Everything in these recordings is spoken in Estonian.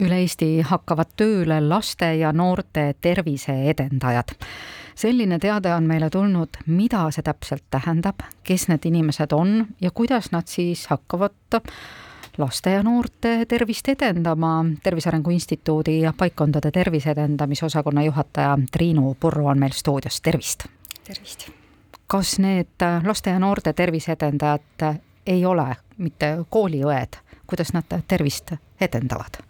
üle Eesti hakkavad tööle laste ja noorte tervise edendajad. selline teade on meile tulnud, mida see täpselt tähendab, kes need inimesed on ja kuidas nad siis hakkavad laste ja noorte tervist edendama. tervise Arengu Instituudi paikkondade tervise edendamise osakonna juhataja Triinu Purru on meil stuudios, tervist! tervist! kas need laste ja noorte tervise edendajad ei ole mitte kooliõed, kuidas nad tervist edendavad?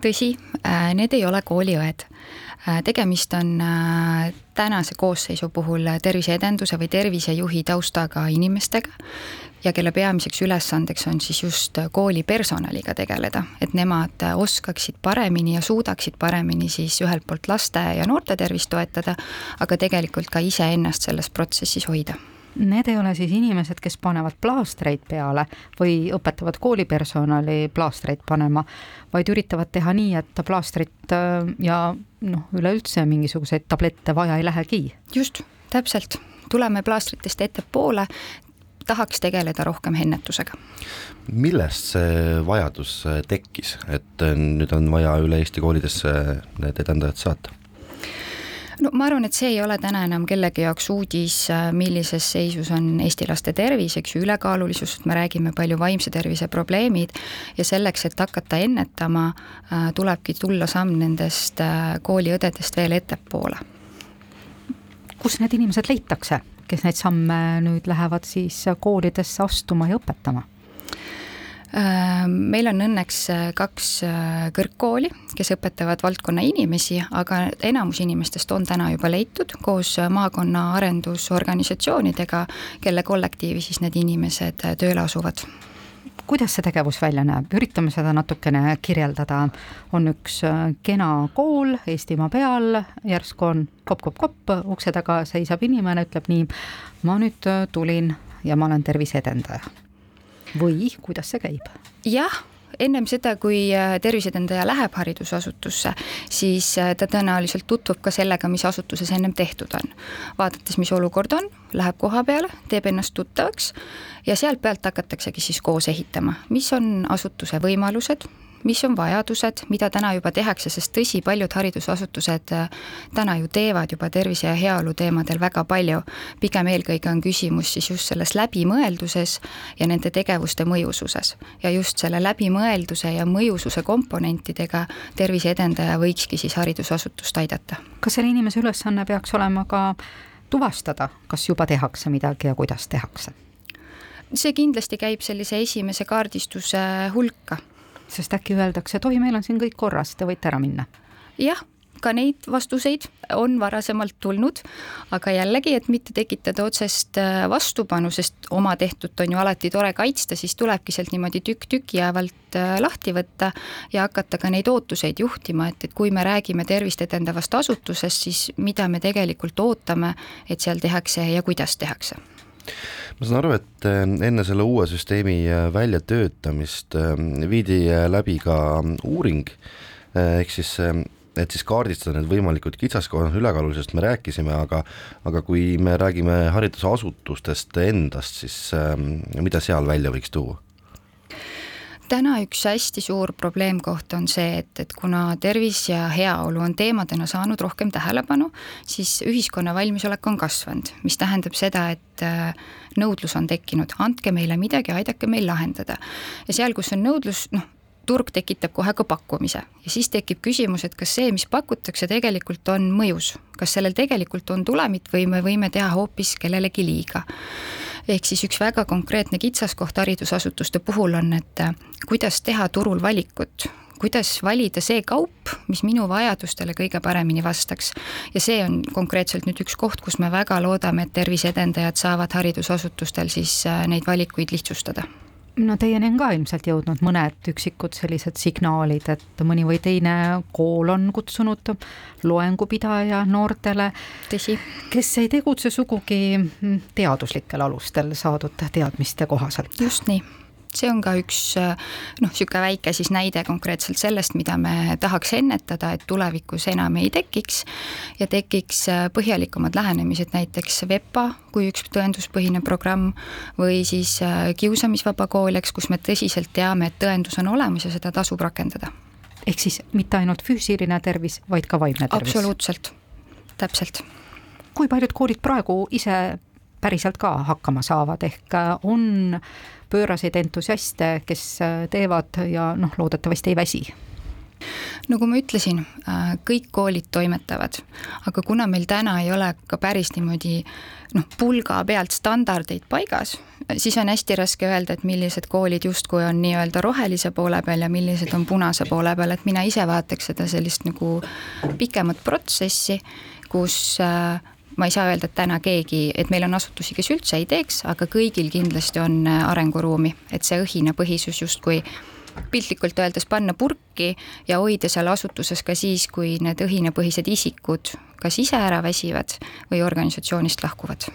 Tõsi, äh, need ei ole kooliõed. Äh, tegemist on äh, tänase koosseisu puhul terviseedenduse või tervisejuhi taustaga inimestega ja kelle peamiseks ülesandeks on siis just kooli personaliga tegeleda, et nemad oskaksid paremini ja suudaksid paremini siis ühelt poolt laste ja noorte tervist toetada, aga tegelikult ka iseennast selles protsessis hoida Need ei ole siis inimesed, kes panevad plaastreid peale või õpetavad koolipersonali plaastreid panema, vaid üritavad teha nii, et plaastrit äh, ja noh, üleüldse mingisuguseid tablette vaja ei lähegi. just, täpselt, tuleme plaastritest ettepoole, tahaks tegeleda rohkem ennetusega. millest see vajadus tekkis, et nüüd on vaja üle Eesti koolidesse need edendajad saata? No ma arvan, et see ei ole täna enam kellegi jaoks uudis, äh, millises seisus on Eesti laste tervis, eks ju, ülekaalulisus, me räägime palju vaimse tervise probleemid ja selleks, et hakata ennetama, äh, tulebki tulla samm nendest äh, kooliõdedest veel ettepoole. kus need inimesed leitakse, kes neid samme nüüd lähevad siis koolidesse astuma ja õpetama? Äh, meil on õnneks äh, kaks äh, kõrgkooli, kes õpetavad valdkonna inimesi, aga enamus inimestest on täna juba leitud koos maakonna arendusorganisatsioonidega, kelle kollektiivi siis need inimesed tööle asuvad. Kuidas see tegevus välja näeb, üritame seda natukene kirjeldada. on üks kena kool Eestimaa peal, järsku on kopp-kopp-kopp, ukse taga seisab inimene, ütleb nii, ma nüüd tulin ja ma olen terviseedendaja või kuidas see käib? jah ennem seda, kui äh, terviseedendaja läheb haridusasutusse, siis äh, ta tõenäoliselt tutvub ka sellega, mis asutuses ennem tehtud on. vaadates, mis olukord on, läheb koha peale, teeb ennast tuttavaks ja sealt pealt hakataksegi siis koos ehitama, mis on asutuse võimalused, mis on vajadused, mida täna juba tehakse, sest tõsi, paljud haridusasutused äh, täna ju teevad juba tervise ja heaolu teemadel väga palju. pigem eelkõige on küsimus siis just selles läbimõelduses ja nende tegevuste mõjususes. ja just selle läbimõelduse ja mõjususe komponentidega tervise edendaja võikski siis haridusasutust aidata. kas selle inimese ülesanne peaks olema ka tuvastada, kas juba tehakse midagi ja kuidas tehakse? see kindlasti käib sellise esimese kaardistuse hulka sest äkki öeldakse, et oi, meil on siin kõik korras, te võite ära minna. jah, ka neid vastuseid on varasemalt tulnud, aga jällegi, et mitte tekitada otsest äh, vastupanu, sest oma tehtut on ju alati tore kaitsta, siis tulebki sealt niimoodi tükk tüki jäävalt äh, lahti võtta ja hakata ka neid ootuseid juhtima, et, et kui me räägime tervist edendavast asutusest, siis mida me tegelikult ootame, et seal tehakse ja kuidas tehakse ma saan aru, et äh, enne selle uue süsteemi äh, väljatöötamist äh, viidi läbi ka uuring, ehk siis et siis kaardistada need võimalikud kitsaskohad, ülekaalulisusest me rääkisime, aga aga kui me räägime haridusasutustest endast, siis mida seal välja võiks tuua? Täna üks hästi suur probleemkoht on see, et, et kuna tervis ja heaolu on teemadena saanud rohkem tähelepanu, siis ühiskonna valmisolek on kasvanud, mis tähendab seda, et äh, nõudlus on tekkinud, andke meile midagi, aidake meil lahendada. ja seal, kus on nõudlus, noh, turg tekitab kohe ka pakkumise. Ja siis tekib küsimus, et kas see, mis pakutakse, tegelikult on mõjus, kas sellel tegelikult on tulemit või me võime teha hoopis kellelegi liiga ehk siis üks väga konkreetne kitsaskoht haridusasutuste puhul on, et äh, kuidas teha turul valikut, kuidas valida see kaup, mis minu vajadustele kõige paremini vastaks. ja see on konkreetselt nüüd üks koht, kus me väga loodame, et terviseedendajad saavad haridusasutustel siis äh, neid valikuid lihtsustada no teieni on ka ilmselt jõudnud mõned üksikud sellised signaalid, et mõni või teine kool on kutsunud loengupidaja noortele, kes ei tegutse sugugi teaduslikel alustel saadud teadmiste kohaselt. just nii see on ka üks noh, niisugune väike siis näide konkreetselt sellest, mida me tahaks ennetada, et tulevikus enam ei tekiks ja tekiks põhjalikumad lähenemised, näiteks VEPA kui üks tõenduspõhine programm või siis kiusamisvaba kool, eks, kus me tõsiselt teame, et tõendus on olemas ja seda tasub rakendada ehk siis mitte ainult füüsiline tervis, vaid ka vaimne tervis? absoluutselt, täpselt. kui paljud koolid praegu ise päriselt ka hakkama saavad, ehk äh, on pööraseid entusiaste, kes äh, teevad ja noh, loodetavasti ei väsi. Nagu ma ütlesin, äh, kõik koolid toimetavad, aga kuna meil täna ei ole ka päris niimoodi noh, pulga pealt standardeid paigas, siis on hästi raske öelda, et millised koolid justkui on nii-öelda rohelise poole peal ja millised on punase poole peal, et mina ise vaataks seda sellist nagu pikemat protsessi, kus äh, ma ei saa öelda, et täna keegi, et meil on asutusi, kes üldse ei teeks, aga kõigil kindlasti on äh, arenguruumi, et see õhinapõhisus justkui piltlikult öeldes panna purki ja hoida seal asutuses ka siis, kui need õhinapõhised isikud kas ise ära väsivad või organisatsioonist lahkuvad.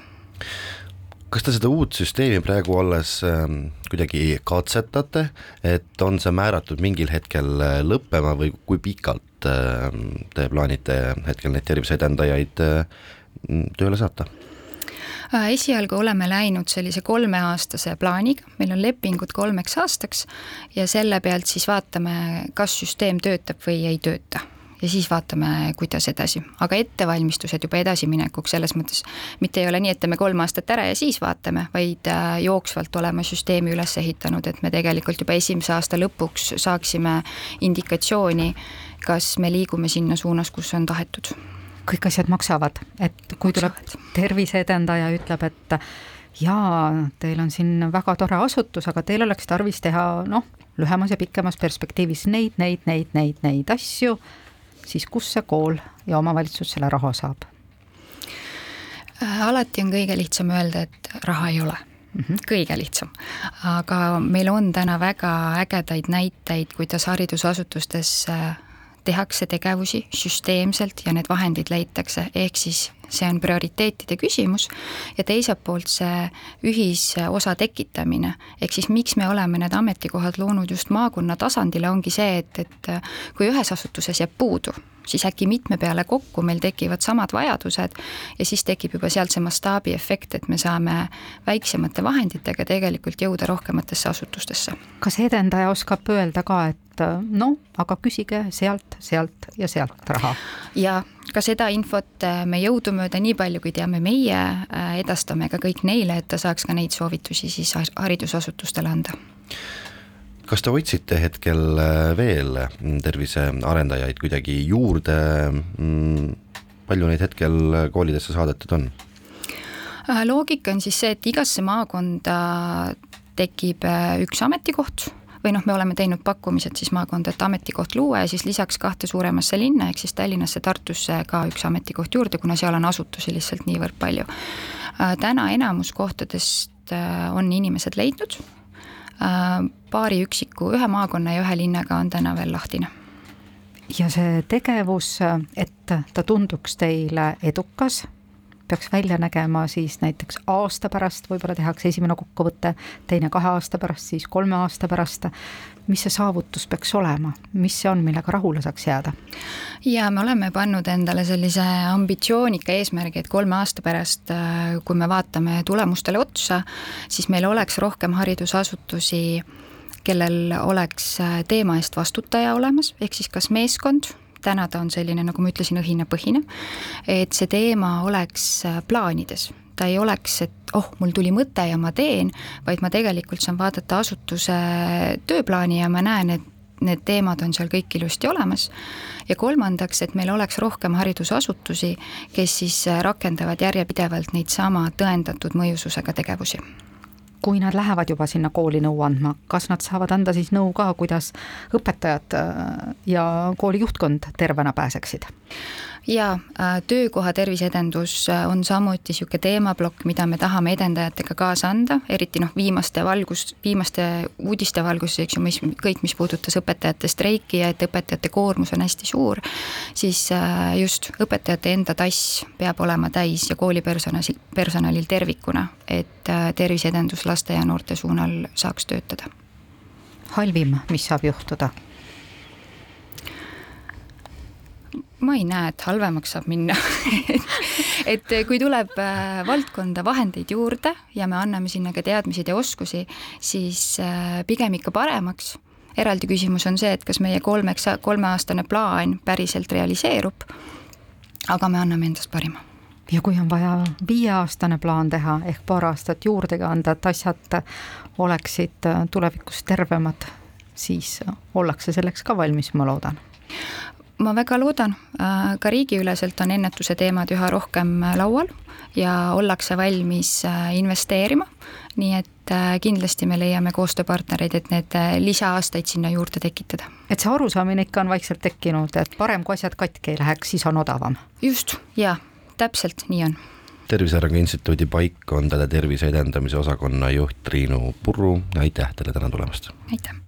Kas te seda uut süsteemi praegu alles äh, kuidagi katsetate, et on see määratud mingil hetkel äh, lõppema või kui pikalt äh, te plaanite hetkel neid terviseedendajaid äh, tööle saata? Äh, esialgu oleme läinud sellise kolmeaastase plaaniga, meil on lepingud kolmeks aastaks ja selle pealt siis vaatame, kas süsteem töötab või ei tööta. Ja siis vaatame, kuidas edasi, aga ettevalmistused juba edasiminekuks selles mõttes mitte ei ole nii, et teeme kolm aastat ära ja siis vaatame, vaid äh, jooksvalt oleme süsteemi üles ehitanud, et me tegelikult juba esimese aasta lõpuks saaksime indikatsiooni, kas me liigume sinna suunas, kus on tahetud kõik asjad maksavad, et kui tuleb terviseedendaja, ütleb, et jaa, teil on siin väga tore asutus, aga teil oleks tarvis teha noh, lühemas ja pikemas perspektiivis neid, neid, neid, neid, neid asju, siis kus see kool ja omavalitsus selle raha saab? Äh, alati on kõige lihtsam öelda, et raha ei ole Mm -hmm. kõige lihtsam. aga meil on täna väga ägedaid näiteid, kuidas haridusasutustes äh, tehakse tegevusi süsteemselt ja need vahendid leitakse, ehk siis see on prioriteetide küsimus ja teiselt poolt see ühisosa tekitamine, ehk siis miks me oleme need ametikohad loonud just maakonna tasandile, ongi see, et, et kui ühes asutuses jääb puudu, siis äkki mitme peale kokku meil tekivad samad vajadused ja siis tekib juba sealt see mastaabiefekt, et me saame väiksemate vahenditega tegelikult jõuda rohkematesse asutustesse. kas edendaja oskab öelda ka, et noh, aga küsige sealt, sealt ja sealt raha? ja ka seda infot äh, me jõudumööda, nii palju kui teame meie, äh, edastame ka kõik neile, et ta saaks ka neid soovitusi siis haridusasutustele anda kas te otsite hetkel äh, veel tervisearendajaid kuidagi juurde, mm, palju neid hetkel koolidesse saadetud on? loogika on siis see, et igasse maakonda tekib üks ametikoht või noh, me oleme teinud pakkumised siis maakonda, et ametikoht luua ja siis lisaks kahte suuremasse linna, ehk siis Tallinnasse, Tartusse ka üks ametikoht juurde, kuna seal on asutusi lihtsalt niivõrd palju. Äh, täna enamus kohtadest äh, on inimesed leidnud, äh, paari üksiku, ühe maakonna ja ühe linnaga on täna veel lahtine ja see tegevus, et ta tunduks teile edukas, peaks välja nägema siis näiteks aasta pärast, võib-olla tehakse esimene kokkuvõte, teine kahe aasta pärast, siis kolme aasta pärast. mis see saavutus peaks olema, mis see on, millega rahule saaks jääda? ja me oleme pannud endale sellise ambitsioonika eesmärgi, et kolme aasta pärast, kui me vaatame tulemustele otsa, siis meil oleks rohkem haridusasutusi kellel oleks teema eest vastutaja olemas, ehk siis kas meeskond täna ta on selline, nagu ma ütlesin, õhinapõhine, et see teema oleks äh, plaanides. ta ei oleks, et oh, mul tuli mõte ja ma teen, vaid ma tegelikult saan vaadata asutuse tööplaani ja ma näen, et need teemad on seal kõik ilusti olemas. ja kolmandaks, et meil oleks rohkem haridusasutusi, kes siis äh, rakendavad järjepidevalt neid sama tõendatud mõjususega tegevusi kui nad lähevad juba sinna kooli nõu andma, kas nad saavad anda siis nõu ka, kuidas õpetajad äh, ja kooli juhtkond tervena pääseksid? Jaa, äh, töökoha terviseedendus äh, on samuti niisugune teemaplokk, mida me tahame edendajatega kaasa anda, eriti noh, viimaste valgus, viimaste uudiste valguses, eks ju, mis kõik, mis puudutas õpetajate streiki ja et õpetajate koormus on hästi suur, siis äh, just õpetajate enda tass peab olema täis ja koolipersonalil, personalil tervikuna, et terviseedendus laste ja noorte suunal saaks töötada. halvim, mis saab juhtuda ma ei näe, et halvemaks saab minna. Et kui tuleb äh, valdkonda vahendeid juurde ja me anname sinna ka teadmised ja oskusi, siis äh, pigem ikka paremaks. Eraldi küsimus on see, et kas meie kolmeks, kolmeaastane plaan päriselt realiseerub, aga me anname endast parima. Ja kui on vaja viieaastane plaan teha ehk paar aastat juurde anda, et asjad oleksid tulevikus tervemad, siis ollakse selleks ka valmis, ma loodan ma väga loodan, äh, ka riigiüleselt on ennetuse teemad üha rohkem äh, laual ja ollakse valmis äh, investeerima, nii et kindlasti me leiame koostööpartnereid, et need lisaaastaid sinna juurde tekitada. et see arusaamine ikka on vaikselt tekkinud, et parem, kui asjad katki ei läheks, siis on odavam? just, jaa, täpselt nii on tervise Arengu Instituudi paikkondade tervise edendamise osakonna juht Triinu Purru, aitäh teile täna tulemast! aitäh!